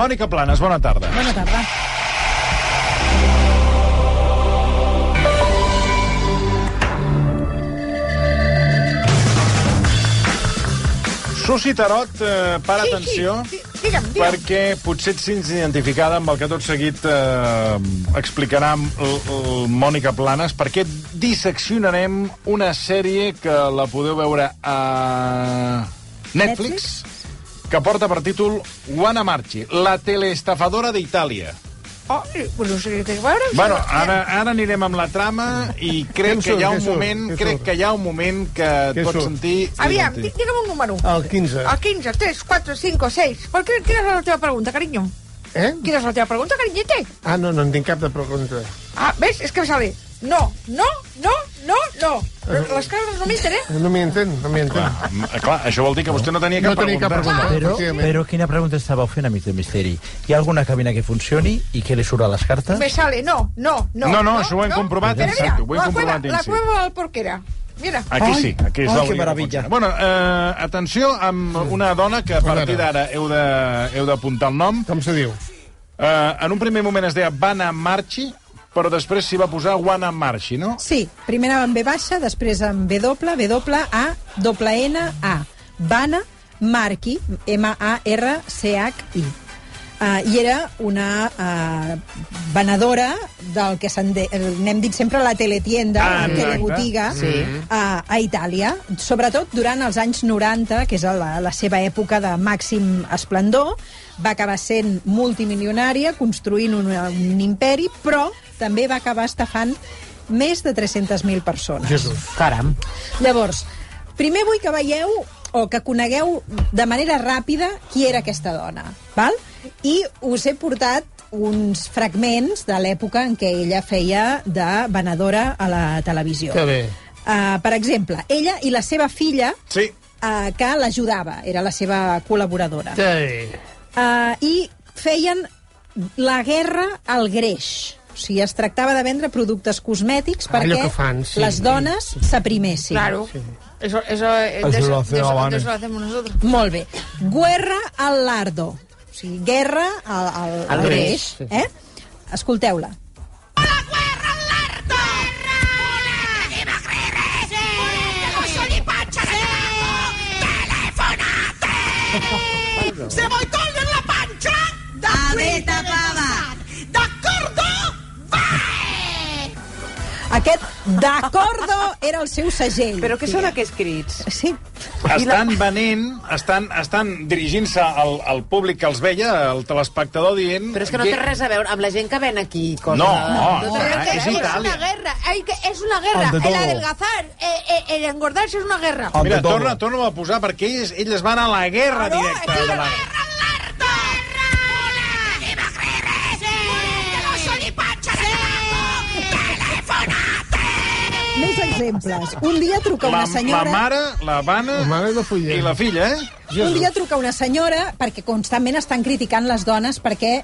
Mònica Planes, bona tarda. Bona tarda. Susi Tarot, eh, para Sí, atenció, sí, sí, digue'm, digue'm. perquè potser et sents identificada amb el que tot seguit eh, explicarà Mònica Planes, perquè disseccionarem una sèrie que la podeu veure a Netflix, que porta per títol Juana Marchi, la teleestafadora d'Itàlia. Oh, pues no sé què veure. Bueno, ara, ara anirem amb la trama i crec que hi ha un moment, crec que hi ha un moment que et pots sentir... Aviam, di- digue'm un número. El 15. El 15, 3, 4, 5, 6. Per què, quina és la teva pregunta, carinyo? Eh? Quina és la teva pregunta, carinyete? Ah, no, no en tinc cap de pregunta. Ah, ves? És que me sale. No, no, no, no, no. Les cares no m'enten, eh? No m'hi entén, no m'hi entén. Clar, m- clar, això vol dir que vostè no tenia cap No tenia cap pregunta. pregunta. Però, però quina pregunta estàveu fent, amics de Misteri? Hi ha alguna cabina que funcioni i que li surt a les cartes? Me sale, no, no, no. No, no, això ho hem comprovat, Mira, mira, exacte, ho hem la comprovat cueva, La cueva del porquera. Mira. Aquí Ai, sí, aquí és ai, que que meravella. funciona. Bueno, eh, atenció amb una dona que a partir d'ara heu d'apuntar el nom. Com se diu? Eh, en un primer moment es deia Vana Marchi, però després s'hi va posar Juana Marchi, no? Sí, primer anava amb B baixa, després amb B doble, B doble, A, doble N, A. Vana Marchi, M-A-R-C-H-I. Uh, I era una uh, venedora del que se'n de, n'hem dit sempre la teletienda, Ah, la telebotiga, Sí. a, a Itàlia, sobretot durant els anys 90, que és la, la seva època de màxim esplendor, va acabar sent multimilionària, construint un, un imperi, però també va acabar estafant més de 300.000 persones. Jesús. Caram. Llavors, primer vull que veieu o que conegueu de manera ràpida qui era aquesta dona, val? I us he portat uns fragments de l'època en què ella feia de venedora a la televisió. Que bé. Uh, per exemple, ella i la seva filla, Sí. uh, que l'ajudava, era la seva col·laboradora. Bé. Uh, I feien la guerra al greix. Sigui, es tractava de vendre productes cosmètics Ah, perquè que fan, sí. les dones s'aprimessin. Claro. Eso, eso, eh, Eso eso, lo hacía eso, eso lo hacemos nosotros. Molt bé. Guerra al lardo. O sigui, guerra al, al, al greix, sí. Eh? Escolteu-la. Aquest d'accordo era el seu segell. Però què són aquests crits? Sí. Estan venent, estan, estan dirigint-se al, al públic que els veia, al telespectador, dient... Però és que no té res a veure amb la gent que ven aquí coses. No, de- no, no, res Pero a que es es, veure. Italia. una guerra, hay que, es una guerra. El adelgazar, eh, eh, el engordarse es una guerra. Mira, torna, torna a posar, perquè ells, ells van a la guerra Claro, directa. aquí de la la... guerra. Exemples. Un dia truca La, una senyora... la mare, la Vana La mare i la filla. i la filla, eh? Un dia truca una senyora perquè constantment estan criticant les dones perquè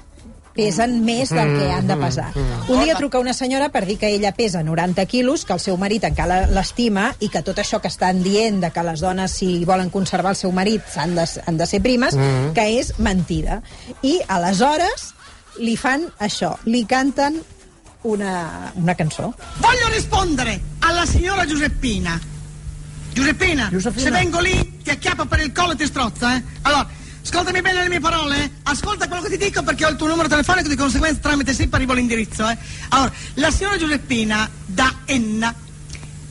pesen més del que han de pesar. Un dia truca una senyora per dir que ella pesa 90 quilos, que el seu marit encara l'estima i que tot això que estan dient de que les dones, si volen conservar el seu marit, han de, han de ser primes, que és mentida. I aleshores li fan això, li canten una, una cançó. Voglio rispondere alla signora Giuseppina. Giuseppina, Giuseppina. se vengo lì ti acchiappo per il collo e ti strozza, eh? Allora, ascoltami bene le mie parole, eh? Ascolta quello che ti dico perché ho il tuo numero telefonico, di conseguenza tramite SIP arrivo all'indirizzo, eh? Allora, la signora Giuseppina da Enna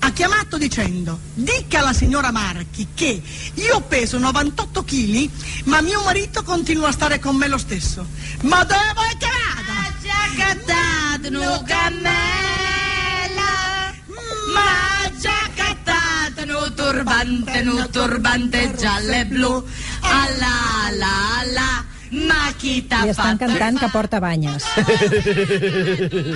ha chiamato dicendo dica alla signora Marchi che io peso 98 kg ma mio marito continua a stare con me lo stesso ma dove vuoi che vada? Cattata no turbante, no turbante giallo e blu. Alla la la, ma chi t'ha Li estan cantant que porta banyes.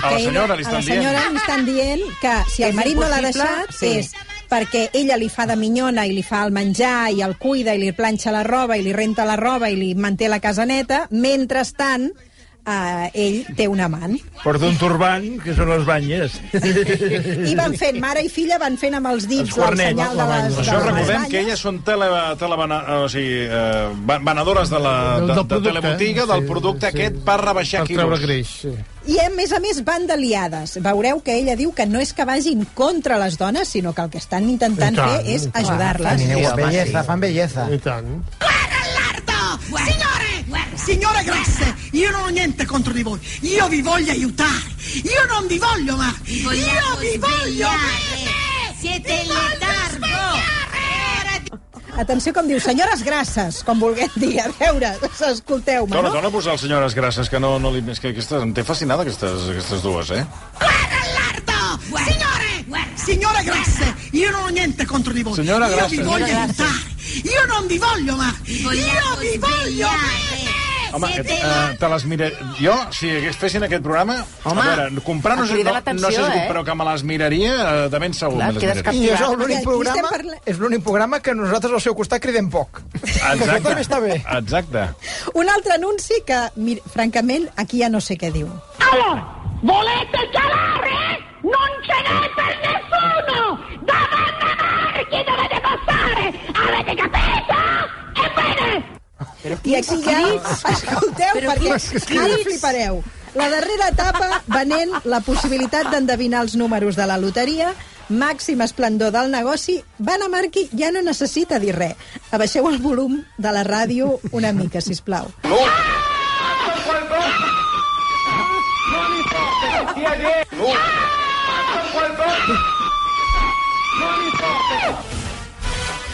A la senyora li a la estan senyora dient... li estan dient que si el marit no l'ha deixat sí. és perquè ella li fa de minyona i li fa el menjar i el cuida i li planxa la roba i li renta la roba i li manté la casa neta, mentrestant eh, ell té un amant. Porta un turbant, que són les banyes. I van fent, mare i filla van fent amb els dits el senyal de la les, de Això les recordem banyes. que elles són tele, telebana, o sigui, eh, venedores de la de, del de producte, telebotiga, del producte sí. aquest per rebaixar Per quilos. greix, sí. I a més a més van d'aliades. Veureu que ella diu que no és que vagin contra les dones, sinó que el que estan intentant tant, fer és ajudar-les. Belleza, sí. fan belleza. I tant. Lardo! Signore! Signore grasse, io non ho niente contro di voi. Io vi voglio aiutare. Io non vi voglio male. Io vi voglio bene. Siete in letargo! Atenció com diu, senyores grasses, com vulguem dir. A veure, escolteu-me, no? torna a posar el senyores grasses, que no, no li... És que aquestes, em té fascinada aquestes, aquestes dues, eh? Lardo! Signore! Signore grasse, io non ho niente contro di voi. Signora io grasse. vi voglio Signora aiutare. Io non vi voglio male. Io vi voglio bene. Home, eh, eh, te les mire... Jo, si hagués fessin aquest programa... Home, a veure, comprar no, sé, no, no sé si, eh? però que me les miraria, eh, de ben segur Clar, me les. I és l'únic programa, és l'únic programa que nosaltres al seu costat cridem poc. Això també està bé. Exacte. Un altre anunci que, mir, francament, aquí ja no sé què diu. Allora, volete gelare? Non ce n'è per nessuno! Da Avete capito? Ebbene, I aquí ja, escolteu, Però perquè ara flipareu. La darrera etapa venent la possibilitat d'endevinar els números de la loteria, màxim esplendor del negoci, Van Marqui ja no necessita dir res. Abaixeu el volum de la ràdio una mica, si plau.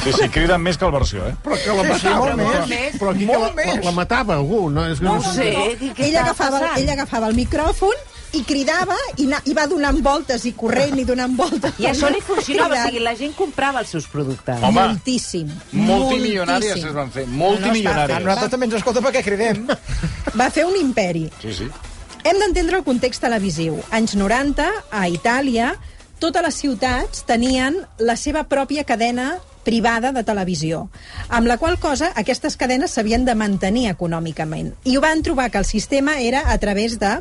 Sí, sí, criden més que el versió, eh? Però que la matava, molt però, més. però aquí que la, la, la matava algú, no? És que No ho sé. sé, què, què Ella agafava, passant? ella agafava el micròfon i cridava i, na, i va donant voltes i corrent i donant voltes. I això li funcionava, o sigui, la gent comprava els seus productes. Home, Moltíssim. Multimilionàries moltíssim. es van fer, multimilionàries. nosaltres també ens escolta perquè cridem. Va fer un imperi. Sí, sí. Hem d'entendre el context televisiu. Anys 90, a Itàlia, totes les ciutats tenien la seva pròpia cadena privada de televisió, amb la qual cosa aquestes cadenes s'havien de mantenir econòmicament. I ho van trobar que el sistema era a través de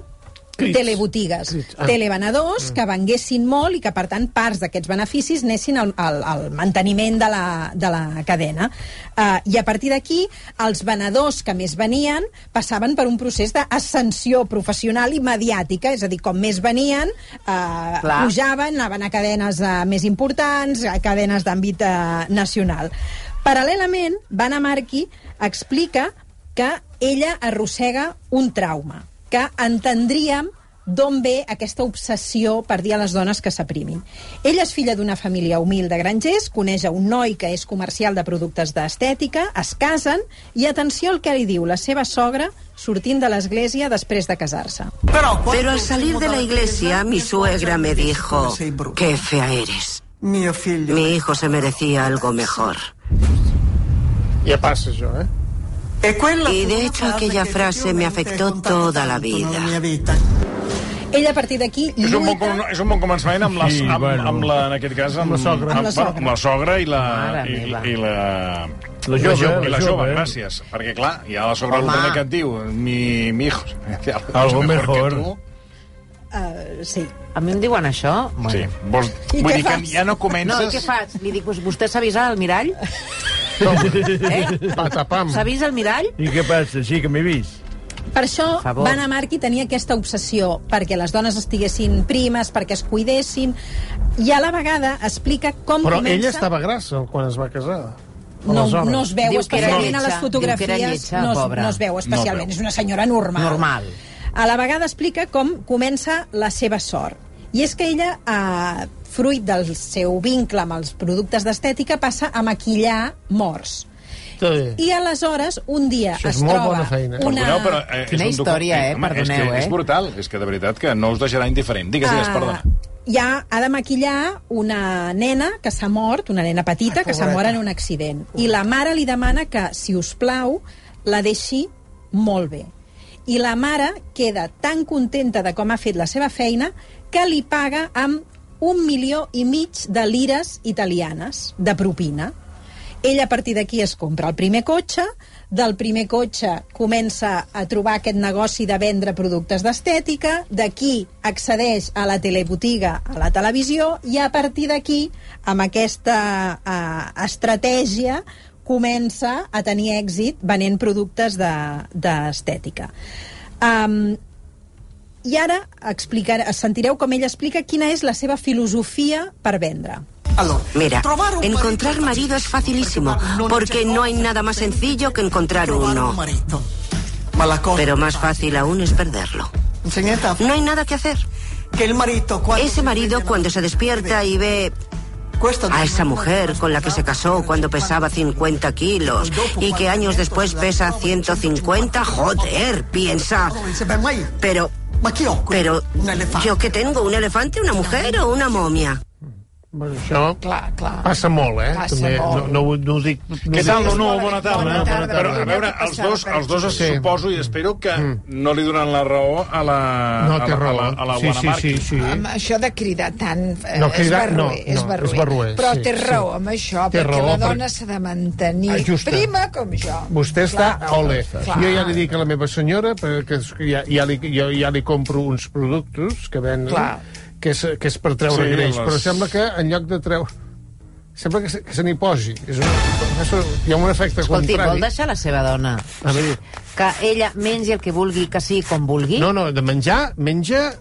Crits. telebotigues, Crits. Ah. televenedors que venguessin molt i que, per tant, parts d'aquests beneficis anessin al, al, al manteniment de la, de la cadena. Uh, I a partir d'aquí, els venedors que més venien passaven per un procés d'ascensió professional i mediàtica, és a dir, com més venien, uh, Clar. pujaven, anaven a cadenes uh, més importants, a cadenes d'àmbit uh, nacional. Paral·lelament, Vanna Marchi explica que ella arrossega un trauma, que entendríem d'on ve aquesta obsessió per dir a les dones que s'aprimin. Ella és filla d'una família humil de grangers, coneix a un noi que és comercial de productes d'estètica, es casen i atenció al que li diu la seva sogra sortint de l'església després de casar-se. Pero al salir de la iglesia, mi suegra me dijo, qué fea eres. Mi hijo se merecía algo mejor. Ja passa això, eh? E Y de hecho aquella frase me afectó toda la vida. Ella, a partir d'aquí, És un, bon, lluita... com- és un bon començament amb la, Sí, amb, bueno. amb la, en aquest cas, amb, Amb la sogra. Amb, Amb la bueno, sogra. amb la sogra i la, Mare i, meva. i la, La jove, la la jove, jove, eh? gràcies. Perquè, clar, hi ha la sogra Home. Lutena que et diu mi, mi hijo Algo mejor. que tu. Uh, sí. A mi em diuen això? Sí. Vols, I vull dir que fas? ja no No, comences... i què faig? Li dic, vostè s'ha vist al mirall? Eh? Patapam. S'ha vist al mirall? I què passa? Sí, que m'he vist. Per això, favor. Vanna Marchi tenia aquesta obsessió perquè les dones estiguessin primes, perquè es cuidessin, i a la vegada explica com Però comença... ella estava grassa quan es va casar. No, no es veu Diu que era especialment a les fotografies. diu que era lletja, no, es, no es veu especialment, No es és veu. una senyora normal. Normal. A la vegada explica com comença la seva sort. I és que ella, eh, fruit del seu vincle amb els productes d'estètica, passa a maquillar morts. Sí. I aleshores, un dia Això és es molt troba bona feina. una... Perdoneu, però, eh, Quina és un història, eh? Home, Perdoneu, és que eh? És brutal, és que de veritat que no us deixarà indiferent. Digues, digues, Ah, perdona. ja ha de maquillar una nena que s'ha mort, una nena petita que s'ha mort en un accident. I la mare li demana que, si us plau, la deixi molt bé. I la mare queda tan contenta de com ha fet la seva feina que li paga amb un milió i mig de lires italianes de propina. Ella a partir d'aquí es compra el primer cotxe, del primer cotxe comença a trobar aquest negoci de vendre productes d'estètica, d'aquí accedeix a la telebotiga, a la televisió, i a partir d'aquí, amb aquesta eh, estratègia, comença a tenir èxit venent productes de- d'estètica. De, um, I ara explicar, sentireu com ella explica quina és la seva filosofia per vendre. Mira, encontrar marido es facilísimo, porque no hay nada más sencillo que encontrar uno. Pero más fácil aún es perderlo. No hay nada que hacer. Ese marido cuando se despierta y ve a esa mujer con la que se casó cuando pesaba 50 kilos y que años después pesa 150, joder, piensa. Pero, pero, ¿yo qué tengo? ¿Un elefante, una mujer o una momia? Bueno, això clar, clar. passa molt, eh? Passa També, molt. No, no, no ho dic... No Què tal, Nunu? Bona tarda. Bona tarda. Però, a veure, els dos, els dos es suposo i espero que no li donen la raó a la, No, a té la, a raó. la, a la Sí, sí, sí, sí. Amb això de cridar tant eh, No, és cridar- no, barruer, és no, barruer. és barruer, Però sí, té sí. raó amb això, Té perquè raó, la dona s'ha de mantenir Ah, justa. prima com jo. Vostè està, ole. Clar. Jo ja li dic a la meva senyora perquè és que ja, ja, li, jo ja li compro uns productes que venen, Clar. Que és, que és per treure Sí, greix, les- però sembla que en lloc de treure... Sembla que se, que se n'hi posi. És un, això, hi ha un efecte Escolti, contrari. vol deixar la seva dona A veure, que ella mengi el que vulgui, que sigui com vulgui? no, no, de menjar, menja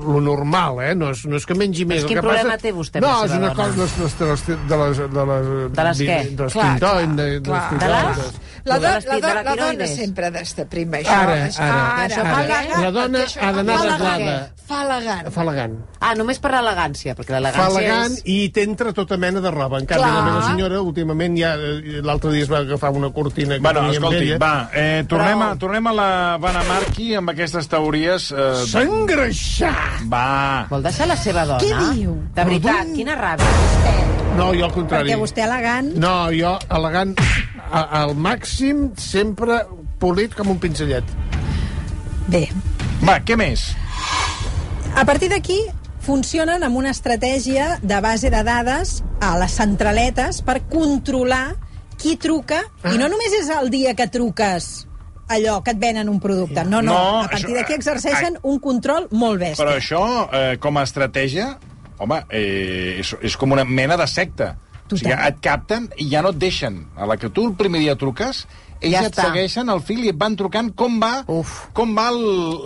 lo normal, eh? No és, no és que mengi més. Però El quin que problema passa... té vostè amb no, la és seva una dona? cosa de les, de les, de les, de les, De les què? De les Clar, tintoin, de, clar, de, clar. les De les- tintoin, La, do, de la, les- do, de la la dona tiroides. sempre ha d'estar prima, això. Ara, és- ara, ara, ara. elegant, La dona ha d'anar fa arreglada. Fa elegant. Fa elegant. Ah, només per l'elegància, perquè Fa l'elegància elegant és... i t'entra tota mena de roba. En canvi, la meva senyora, últimament, ja eh, l'altre dia es va agafar una cortina que Bueno, escolti, ella. va, eh, tornem, Prou. a, tornem a la Vanna Marqui amb aquestes teories... Eh, S'engreixar! va. Vol deixar la seva dona? Què diu? De veritat, Perdó? quina ràbia. No, jo al contrari. Perquè vostè elegant... No, jo elegant a, al màxim, sempre polit com un pinzellet. Bé, Va, què més? A partir d'aquí funcionen amb una estratègia de base de dades a les centraletes per controlar qui truca, i no només és el dia que truques allò que et venen un producte. No, no, No, a partir d'aquí exerceixen un control molt bèstia. Però això, eh, com a estratègia, home, eh, és, és com una mena de secta. O sigui, et capten i ja no et deixen. A la que tu el primer dia truques, ells Ja et està. segueixen el fil i et van trucant com va, Uf. com va el,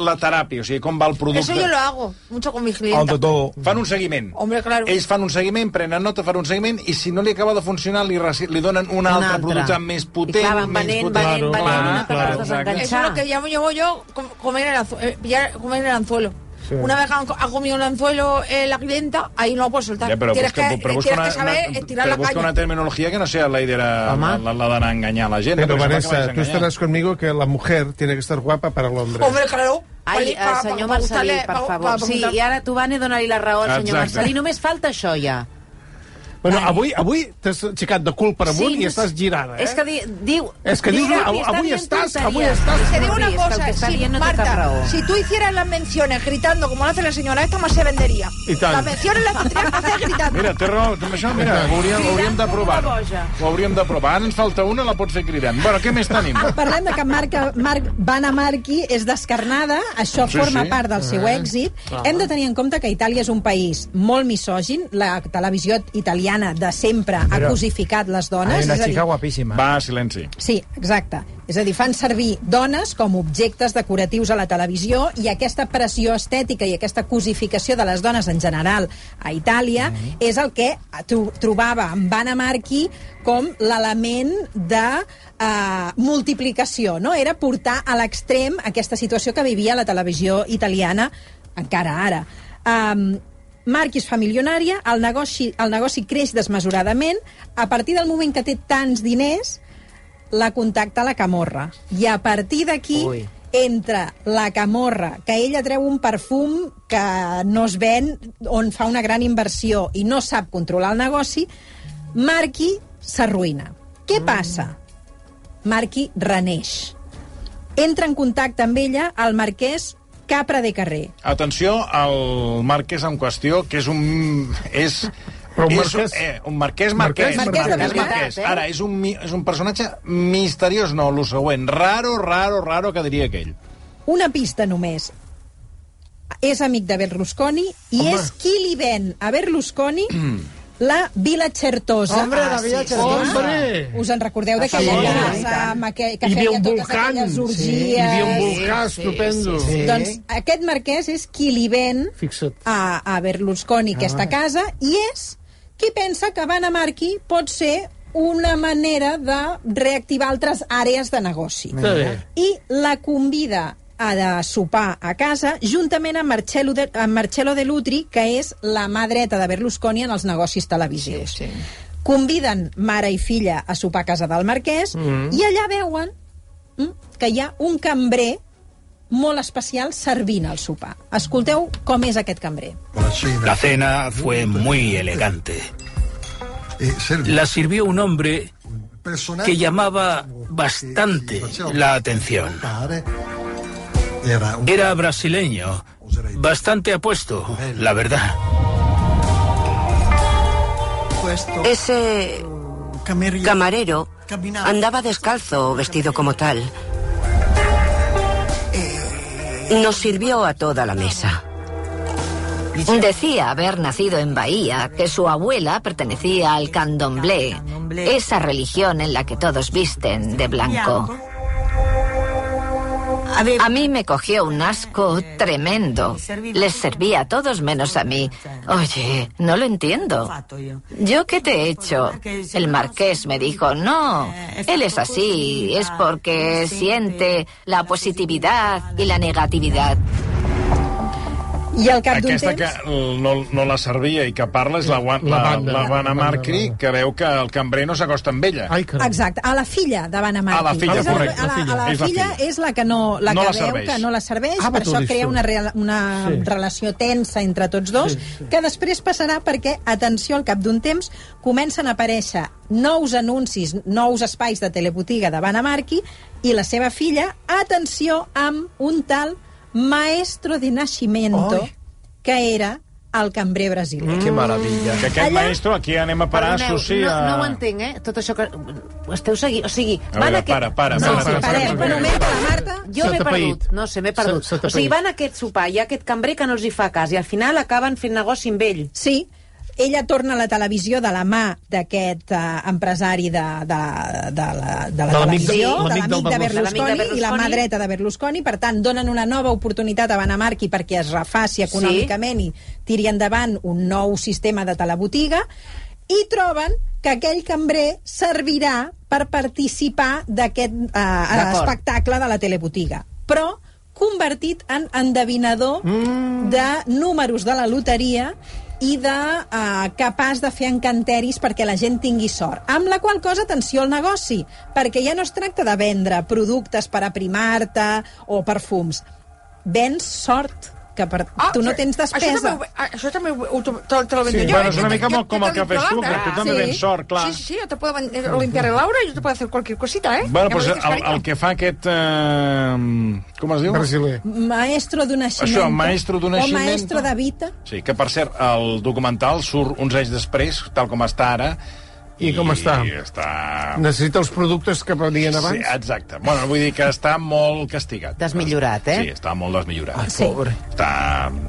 la teràpia, o sigui, com va el producte. Eso yo lo hago mucho con mis clientes. todo. Fan un seguiment. Hombre, claro. Ells fan un seguiment, prenen nota, fan un seguiment, i si no li acaba de funcionar, li, li donen un, Un altre, altre. producte més I potent, clar, van venent, potent. venent, venent, Clar, una clar, cosa exacte. desenganxada. Eso es lo que llamo, llamo yo comer el, anzu- eh, pillar- comer el anzuelo. Una vez que han- ha comido el anzuelo eh, la clienta, ahí no lo puedes soltar. Ja, però tienes busca, que, busca tienes una, que saber una, estirar però la busca caña. una terminologia que no sea la, idea, la, la, la d'anar a enganyar la gent. Pero, Vanessa, a tú estarás conmigo que la mujer tiene que estar guapa para el hombre. Hombre, claro. Ai, eh, pa- senyor Marcelí, per favor. Sí, i ara tu, Vane, dona-li la raó al senyor. Marcelí. Només falta això, ja. Bueno, avui, avui t'has aixecat de cul per amunt Sí, i estàs girada, eh? És que di, diu... És que diu, que avui- avui estàs- avui estàs- Te digo una que cosa, que està si, Marta, si tú hicieras las menciones gritando como lo hace la señora esta, más se vendería. I tant. Las menciones las tendrías que hacer gritando. Mira, té raó, amb això, mira, ho hauríem, ho hauríem de provar. Ho hauríem de provar. Ara ens falta una, la pots fer cridant. Bueno, què més tenim? Parlem de que Marc, Marc Vanna Marchi és descarnada, això Sí, forma sí. part del seu èxit. Hem de tenir en compte que Itàlia és un país molt misògin, la televisió italiana de sempre ha Però- cosificat les Hay dones. una és a dir, chica guapísima. Va, silenci. Sí, exacte. És a dir, fan servir dones com objectes decoratius a la televisió i aquesta pressió estètica i aquesta cosificació de les dones en general a Itàlia és el que tro trobava en Vanna Marchi com l'element de eh, multiplicació, no? Era portar a l'extrem aquesta situació que vivia la televisió italiana encara ara. Um, Marc és fa milionària, el negoci, el negoci creix desmesuradament, a partir del moment que té tants diners, la contacta la camorra. I a partir d'aquí entra la camorra, que ella treu un perfum que no es ven, on fa una gran inversió i no sap controlar el negoci, Marqui s'arruïna. Què passa? Marqui reneix. Entra en contacte amb ella el marquès Capra de Carrer. Atenció al Marquès en qüestió, que és un... És Però un és, marquès. Eh, un marquès, marquès. Marquès, marquès marquès, marquès. eh? Ara, és un, és un personatge misteriós, no, lo següent. Raro, raro, raro, que diria aquell. Una pista només. És amic de Berlusconi i Home. és qui li ven a Berlusconi la Vila Certosa. Hombre, la Villa sí, Certosa. Hombre! Us en recordeu d'aquella Sí. casa amb aquell, que feia totes volcán. aquelles Sí. orgies? Hi havia un volcà estupendo. sí. Doncs aquest marquès és qui li ven Fixa't. a, a Berlusconi aquesta casa i és qui pensa que Van a Marchi pot ser una manera de reactivar altres àrees de negoci. I la convida a de sopar a casa juntament amb Marcello de, amb Marcello de Lutri, que és la mà dreta de Berlusconi en els negocis televisius. Sí, sí. Conviden mare i filla a sopar a casa del marquès Mm. i allà veuen mm, que hi ha un cambrer molt especial servint el sopar. Escolteu com és aquest cambrer. La cena fue muy elegante. La sirvió un hombre que llamaba bastante la atención. Era brasileño, bastante apuesto, la verdad. Ese camarero andaba descalzo, vestido como tal. Nos sirvió a toda la mesa. Decía haber nacido en Bahía, que su abuela pertenecía al candomblé, esa religión en la que todos visten de blanco. A mí me cogió un asco tremendo. Les servía a todos menos a mí. Oye, no lo entiendo. ¿Yo qué te he hecho? El marqués me dijo, no, él es así, es porque siente la positividad y la negatividad. I al cap d'un Aquesta temps... que no, no la servia i que parla és la, la, La la, banda. la Vanna La banda, Marcri, que veu que el cambrer no s'acosta amb ella. Ai, caram. Exacte, a la filla de Van Amarqui. A la filla, És correcte. A la, a la, És la filla és la que no la No que la veu serveix. que no la serveix, Ah, per això crea una, real, una Sí. relació tensa entre tots dos, que després passarà perquè, atenció, al cap d'un temps comencen a aparèixer nous anuncis, nous espais de telebotiga de Van Amarqui i la seva filla, atenció, amb un tal maestro de Nascimento, Ai. que era el cambrer brasiler. Que meravella. Que aquest Allà- maestro, aquí anem a parar, Perdoneu, associa... no, no ho entenc, eh? Tot això que... Ho esteu seguint? O sigui, A veure, aquest- para, para, No, para, para, para, un moment, que la Marta... Jo Se m'he perdut. No sé, m'he perdut. O sigui, van a aquest sopar, hi ha aquest cambrer que no els hi fa cas, i al final acaben fent negoci amb ell. Sí, ella torna a la televisió de la mà d'aquest uh, empresari de, de, de, la, de la De televisió, de l'amic de, Berlusconi. I la mà dreta de Berlusconi, per tant, donen una nova oportunitat a Banamarqui perquè es refaci econòmicament i tiri endavant un nou sistema de telebotiga, i troben que aquell cambrer servirà per participar d'aquest uh, espectacle de la telebotiga. Però convertit en endevinador mm. de números de la loteria i de uh, capaç de fer encanteris perquè la gent tingui sort. Amb la qual cosa, atenció al negoci, perquè ja no es tracta de vendre productes per aprimar-te o perfums. Vens sort, que per, Ah, tu no tens Això despesa. també, ho- això també ho- ho- te, te lo vendo Sí, yo. bueno, ¿eh? és una Yo te- mica yo- com el que fes tu, la que tu també Sí. vens sort, clar. Sí, sí, sí, yo te puedo eh, limpiar el aura yo te puedo hacer cualquier cosita, ¿eh? Bueno, lo el, el que fa aquest... Eh, com es diu? Brasiler. Maestro d'un naixement. Això, maestro d'un O naixement. maestro de vita. Sí, que per cert, el documental surt uns anys després, tal com està ara. I com està? I està... Necessita els productes que venien Sí, abans? exacte. Bueno, vull dir que està molt castigat. Desmillorat, eh? Sí, està molt desmillorat. Sí. Està...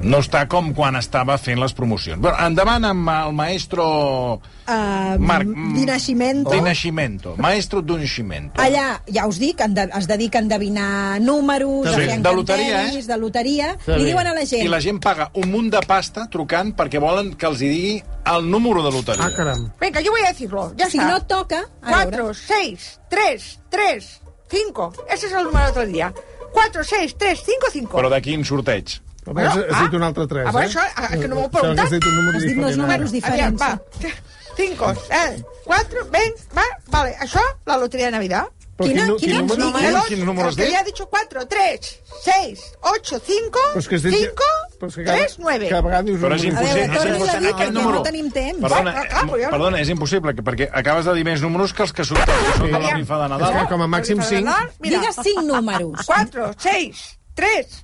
No està com quan estava fent les promocions. Bueno, endavant amb el maestro... Uh, Marc, Di Nascimento. Di Nascimento. Maestro d'un Nascimento. Allà, ja us dic, es dedica a endevinar números, Sí. a De loteria, eh? de loteria. Està Li diuen a la gent... I la gent paga un munt de pasta trucant perquè volen que els hi digui el número de loteria. Ah, caram. Venga, yo voy a decirlo. Ya Si está. no toca... A Cuatro, veure, seis, tres, tres, cinco. Ese es el número del otro día. Cuatro, seis, tres, cinco, cinco. Però de quin sorteig? A veure, has, Bueno, has ah. dit un altre 3, A veure, eh? això, ah, que no m'ho heu Sembla que preguntat. Has dit un número Has dit diferent. números ara. diferents. Aviam, va. Cinco, eh, cuatro, ven, va, vale. Això, la lotería de Navidad. Però Quina- quin, nu- quina quin número? número? El quin- ocho, quins números que té? ya ha dicho cuatro, tres, seis, ocho, cinco, Però és que has dit- cinco, però és que cada- tres, nueve. Cada vegada dius Però és impossible. A veure, és a impossible. Aquest perquè número... no tenim temps. Perdona, Ah, clar, però eh, perdona, és impossible, que- perquè acabes de dir més números que els que surten, que són de la Aviam. rifa de És Nadal. que com a màxim 5... Mira, Digues cinc números. cuatro, seis, tres,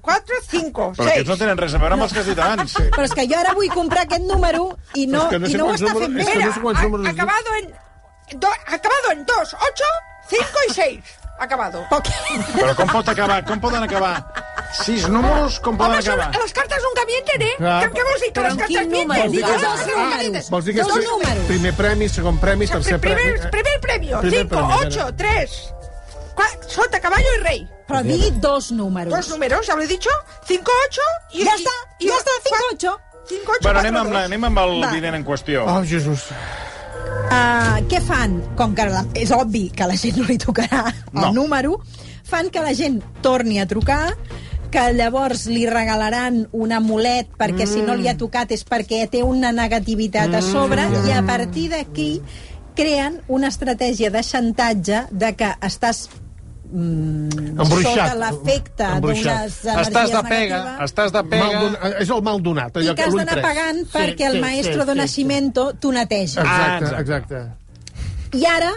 4, 5, Però aquests no tenen res a veure amb els que has dit abans. Però és que jo ara vull comprar aquest número i no, Però és que no i sé no ho quants està números- fent és bé. que no sé quants a- números acabado en... Do, acabado en 2, 8, 5 y 6. Acabado. Però com pot acabar? Com poden acabar? Sis números, com poden Home, acabar? les cartes nunca mienten, eh? ¿Qué, qué vols dir? Que Però les en cartes quin mienten? número? Vols dir que-. Vols dir Dos números. primer premi, segon premi, tercer premi... Primer, Primer 5, premi, 8, 3. Sota, caballo y rey. Però digui dos números. Dos números, ya lo he dicho. 5, 8 y... Ja està, ja està, 5-8. 5, 8, Bueno, anem amb, la, anem amb el Va. vident en qüestió. Oh, Jesús. Uh, què fan? Com que la, és obvi que a la gent no li tocarà el No. número, fan que la gent torni a trucar, que llavors li regalaran un amulet perquè si no li ha tocat és perquè té una negativitat a sobre Mm. i a partir d'aquí creen una estratègia de xantatge de que estàs mm, Embruixat. sota l'efecte d'unes energies Estàs de pega, negatives estàs de Mal pega... don- és el mal donat. i allò que has d'anar pagant perquè el maestro de nacimiento t'ho netegi. Ah, Exacte, exacte. exacte. I ara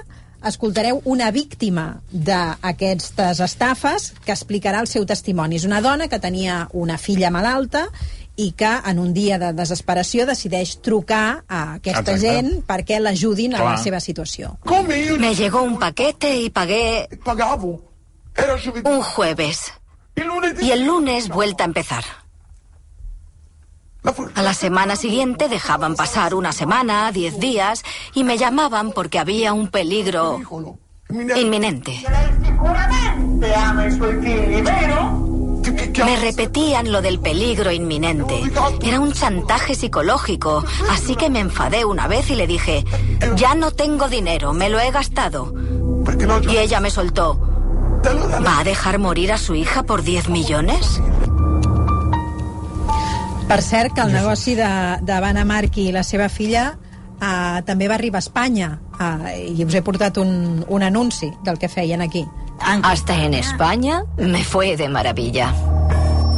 escoltareu una víctima d'aquestes estafes que explicarà el seu testimoni. És una dona que tenia una filla malalta i que en un dia de desesperació decideix trucar a aquesta Exacte. gent perquè l'ajudin a la seva situació. Me llegó un paquete y pagué un jueves. Y el lunes vuelta a empezar. A la semana siguiente dejaban pasar una semana, diez días, y me llamaban porque había un peligro inminente. Me repetían lo del peligro inminente. Era un chantaje psicológico, así que me enfadé una vez y le dije, ya no tengo dinero, me lo he gastado. Y ella me soltó, ¿va a dejar morir a su hija por 10 millones? Per cert, que el negoci de, de Vanna Marchi i la seva filla uh, també va arribar a Espanya uh, i us he portat un, un anunci del que feien aquí. Hasta en España me fue de maravilla.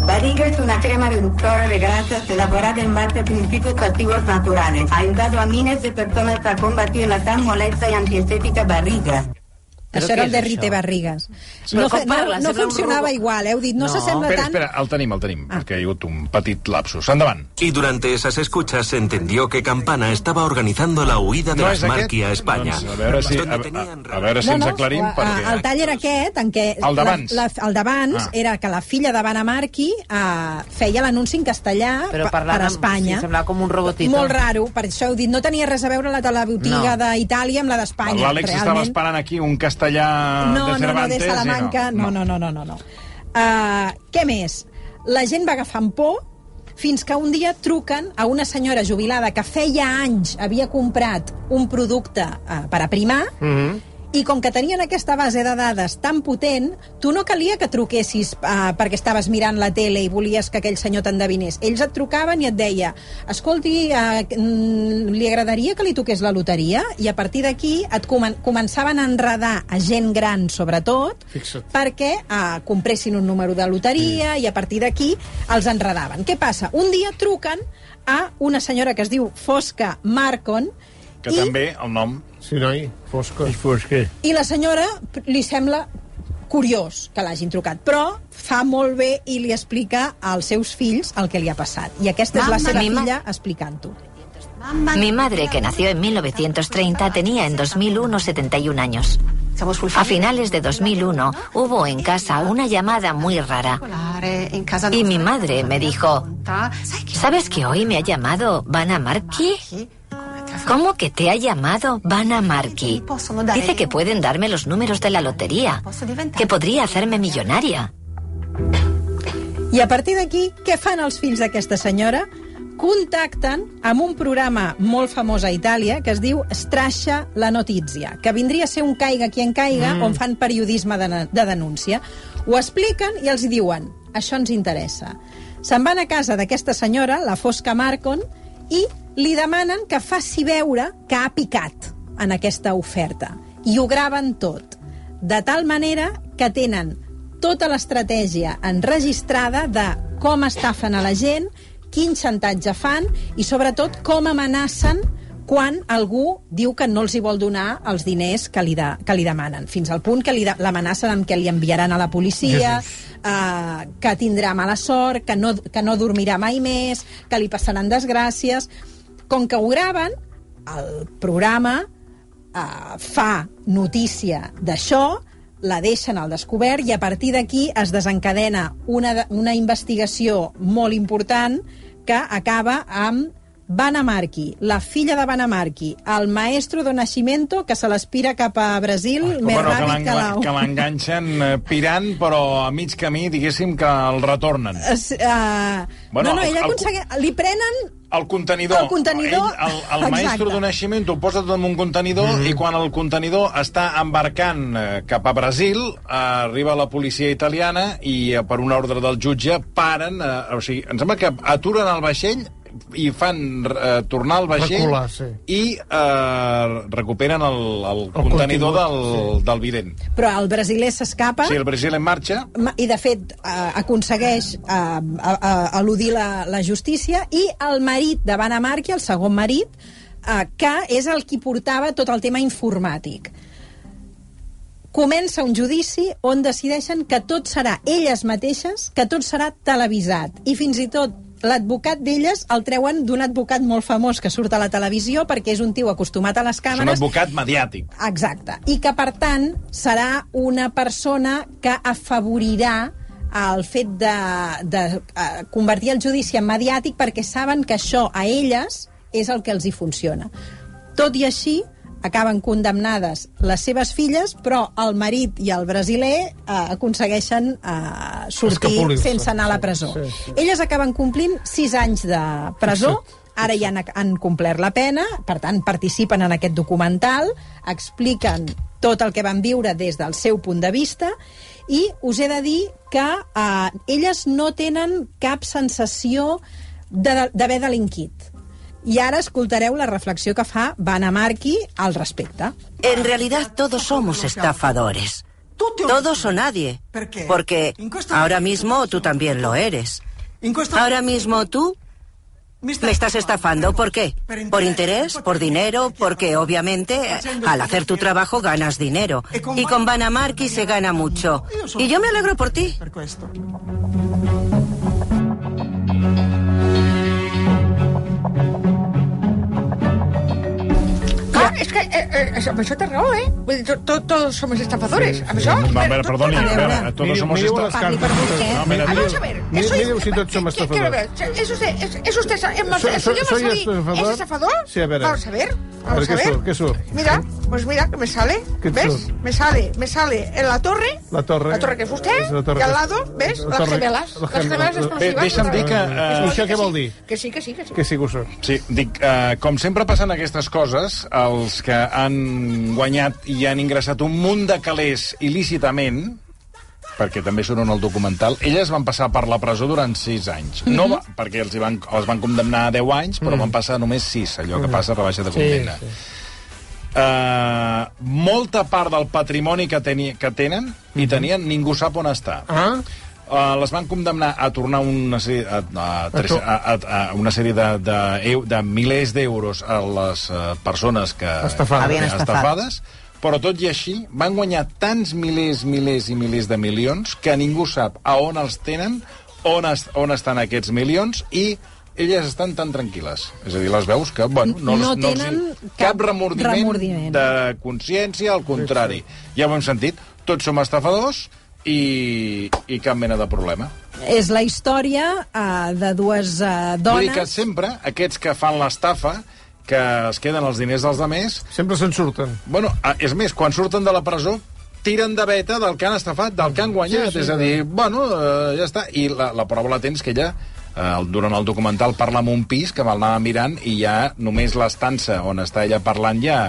Bariga es una crema reductora de grasas elaborada en base a principios activos naturales. Ha ayudado a miles de personas a combatir la tan molesta y antiestética barriga. Això era el de Rite Barrigues. Però No, no, parla? no un funcionava igual, heu dit, no, s'assembla espera, tant... espera, el tenim, el tenim, perquè hi ha hagut un petit lapsus. Endavant. Y durante esas escuchas se entendió que Campana estaba organizando la huida de No las? Marqui a España. Doncs a veure si, a, a, a veure si ens aclarim, a- perquè... El tall era aquest, en què... El d'abans. El d'abans Ah. era que la filla de Vanna Marchi uh, feia l'anunci en castellà Però per, parlant per amb- Espanya. sí, semblava com un robotito. Molt raro, per això heu dit, no tenia res a veure la telebotiga No. d'Itàlia amb la d'Espanya. L'Àlex estava esperant aquí un castellà no, de no, no, Cervantes de Salamanca, no, no, no, no, no. no. Uh, què més? La gent va agafant por fins que un dia truquen a una senyora jubilada que feia anys havia comprat un producte uh, per aprimar i com que tenien aquesta base de dades tan potent, tu no calia que truquessis uh, perquè estaves mirant la tele i volies que aquell senyor t'endevinés. Ells et trucaven i et deia escolti, uh, li agradaria que li toqués la loteria? I a partir d'aquí et comen començaven a enredar a gent gran, sobretot, Fixa't. perquè uh, compressin un número de loteria i a partir d'aquí els enredaven. Què passa? Un dia truquen a una senyora que es diu Fosca Marcon Que també el nom... Sí, noi, fosca. És fosca. i la senyora li sembla curiós que l'hagin trucat, però fa molt bé i li explica als seus fills el que li ha passat. I aquesta és la seva mi filla explicant-ho. Mi madre, que nació en 1930, tenía en 2001 71 años. A finales de 2001 hubo en casa una llamada muy rara. Y mi madre me dijo, ¿sabes que hoy me ha llamado Vanna Marchi? ¿Cómo que te ha llamado Vanna Marchi? Dice que pueden darme los números de la lotería, que podría hacerme millonaria. I a partir d'aquí, què fan els fills d'aquesta senyora? Contacten amb un programa molt famós a Itàlia que es diu Strascia la Notizia, que vindria a ser un caiga qui en caiga, Mm. on fan periodisme de, de denúncia. Ho expliquen i els diuen, això ens interessa. Se'n van a casa d'aquesta senyora, la Fosca Marcon, i li demanen que faci veure que ha picat en aquesta oferta. I ho graven tot. De tal manera que tenen tota l'estratègia enregistrada de com estafen a la gent, quin xantatge fan i sobretot com amenacen quan algú diu que no els hi vol donar els diners que li, de, que li demanen, fins al punt que l'amenacen amb que li enviaran a la policia, eh, que tindrà mala sort, que no, que no dormirà mai més, que li passaran desgràcies... Com que ho graven, el programa eh, fa notícia d'això, la deixen al descobert i a partir d'aquí es desencadena una, una investigació molt important que acaba amb Banamarchi, la filla de Banamarchi, el maestro do Nascimento, que se l'aspira cap a Brasil, més bueno, que ràpid que l'au. que l'enganxen eh, pirant, però a mig camí, diguéssim, que el retornen. Es, uh, Bueno, no, no, el- ell el- aconsegueix... Li prenen El contenidor. El contenidor, Ell, el, el maestro d'un naixement ho posa tot en un contenidor mm -hmm. i quan el contenidor està embarcant cap a Brasil, arriba la policia italiana i per una ordre del jutge paren, eh, o sigui, em sembla que aturen el vaixell i fan eh, tornar el vaixell Recular, sí. i eh, recuperen el, el, contenidor contingut, del, del vident. Però el brasiler s'escapa... Sí, el Brasil en marxa, Ma- i de fet eh, aconsegueix eh, a, eludir la, la justícia i el marit de Banamarchi, el segon marit eh, que és el qui portava tot el tema informàtic. Comença un judici on decideixen que tot serà elles mateixes, que tot serà televisat. I fins i tot l'advocat d'elles el treuen d'un advocat molt famós que surt a la televisió perquè és un tio acostumat a les és un càmeres advocat mediàtic. Exacte. I que, per tant, serà una persona que afavorirà el fet de, de eh, convertir el judici en mediàtic perquè saben que això a elles és el que els hi funciona. Tot i així, acaben condemnades les seves filles, però el marit i el brasiler eh, aconsegueixen eh, sortir sense anar a la presó. Sí, sí. Elles acaben complint sis anys de presó, ara ja han, han complert la pena, per tant, participen en aquest documental, expliquen tot el que van viure des del seu punt de vista, i us he de dir que eh, elles no tenen cap sensació de- d'haver delinquit. I ara escoltareu la reflexió que fa Banamarchi al respecte. En realidad todos somos estafadores. Todos o nadie. Porque ahora mismo tú también lo eres. Ahora mismo tú me estás estafando. ¿Por qué? ¿Por interés? ¿Por dinero? Porque obviamente al hacer tu trabajo ganas dinero. Y con Banamarchi se gana mucho. Y yo me alegro por ti. Que eh, eh, amb això té raó, eh? Vull dir, to, to, tots som estafadores. Amb això... No, a veure, perdoni, a veure, todos somos mireu esta- les Parli per cartes. vostè. No, mira, mira, vamos a ver. Mire- eso es- mireu si tots som ¿qué- qué- quiero estafadores. ¿Es usted, es, usted el señor estafador? es estafador? Sí, a ver. Vamos a ver. Vamos a ¿qué ver. ¿Qué surt? Mira, pues mira que me sale. ¿Qué ¿Ves? Me sale, me sale en la torre. La torre. La torre que. És la torre y al lado, ¿ves? la Las torre- gemelas. la Las gem- gemelas la- explosivas. Bé, deixa'm dir que, eh, sí, Això què vol sí. dir? Que sí, que sí, que sí. Que sí que ho surt. Sí, dic, eh, com sempre passen aquestes coses, els que han guanyat i han ingressat un munt de calés il·lícitament, perquè també surt en el documental, elles van passar per la presó durant 6 anys. No va, perquè els, hi van, els van condemnar a 10 anys, però van passar només 6, allò que passa a rebaixa de condemna. sí. Uh, molta part del patrimoni que, teni, que tenen i tenien, ningú sap on està. Ah? Uh, les van condemnar a tornar una sèrie, a, a, tres, a, a, a una sèrie de, de, eu- de milers d'euros a les uh, persones que Estafades. Havien estafat. estafades, però tot i així van guanyar tants milers, milers i milers de milions que ningú sap a on els tenen, on, es, on estan aquests milions i elles estan tan tranquil·les. És a dir, les veus que, bueno, no, No els- no els- tenen cap cap remordiment, remordiment. de consciència, al contrari. Ja ho hem sentit, tots som estafadors i, i cap mena de problema. És la història uh, de dues uh, Vull dir que dones... sempre aquests que fan l'estafa que es queden els diners dels altres, Sempre se'n surten. bueno, és més, quan surten de la presó tiren de veta del que han estafat, del que han guanyat. Sí, sí, és a dir, bueno, eh, ja està. I la, la prova la tens que ja eh, durant el documental parla amb un pis que me'l anava mirant i ja només l'estança on està ella parlant ja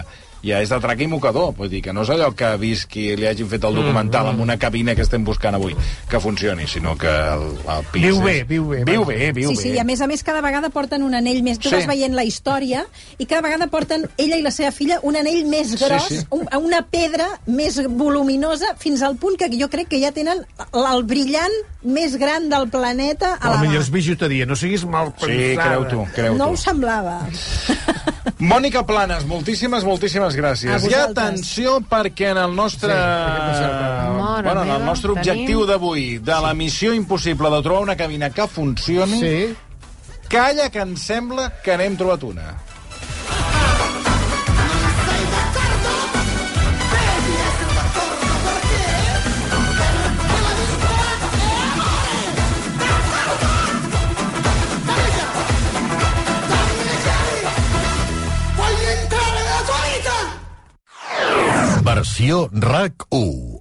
ja és de traca i mocador, vull dir que no és allò que ha vist qui li hagin fet el documental amb una cabina que estem buscant avui, que funcioni, sinó que el, el pis Viu bé, és... viu bé, Viu bé, viu Sí, bé. sí, i a més a més cada vegada porten un anell més... Tu Sí. vas veient la història i cada vegada porten ella i la seva filla un anell més gros, sí. Un, una pedra més voluminosa, fins al punt que jo crec que ja tenen el, brillant més gran del planeta a la la millor és bijuteria, no siguis mal pensada. Sí, creu tu, creu No tu. ho semblava. Mònica Planes, moltíssimes, moltíssimes gràcies. I atenció perquè en el nostre, Mare bueno, en el meva, nostre objectiu tenim- d'avui, de la missió impossible de trobar una cabina que funcioni, Sí. calla que em sembla que n'hem trobat una. Versió RAC 1.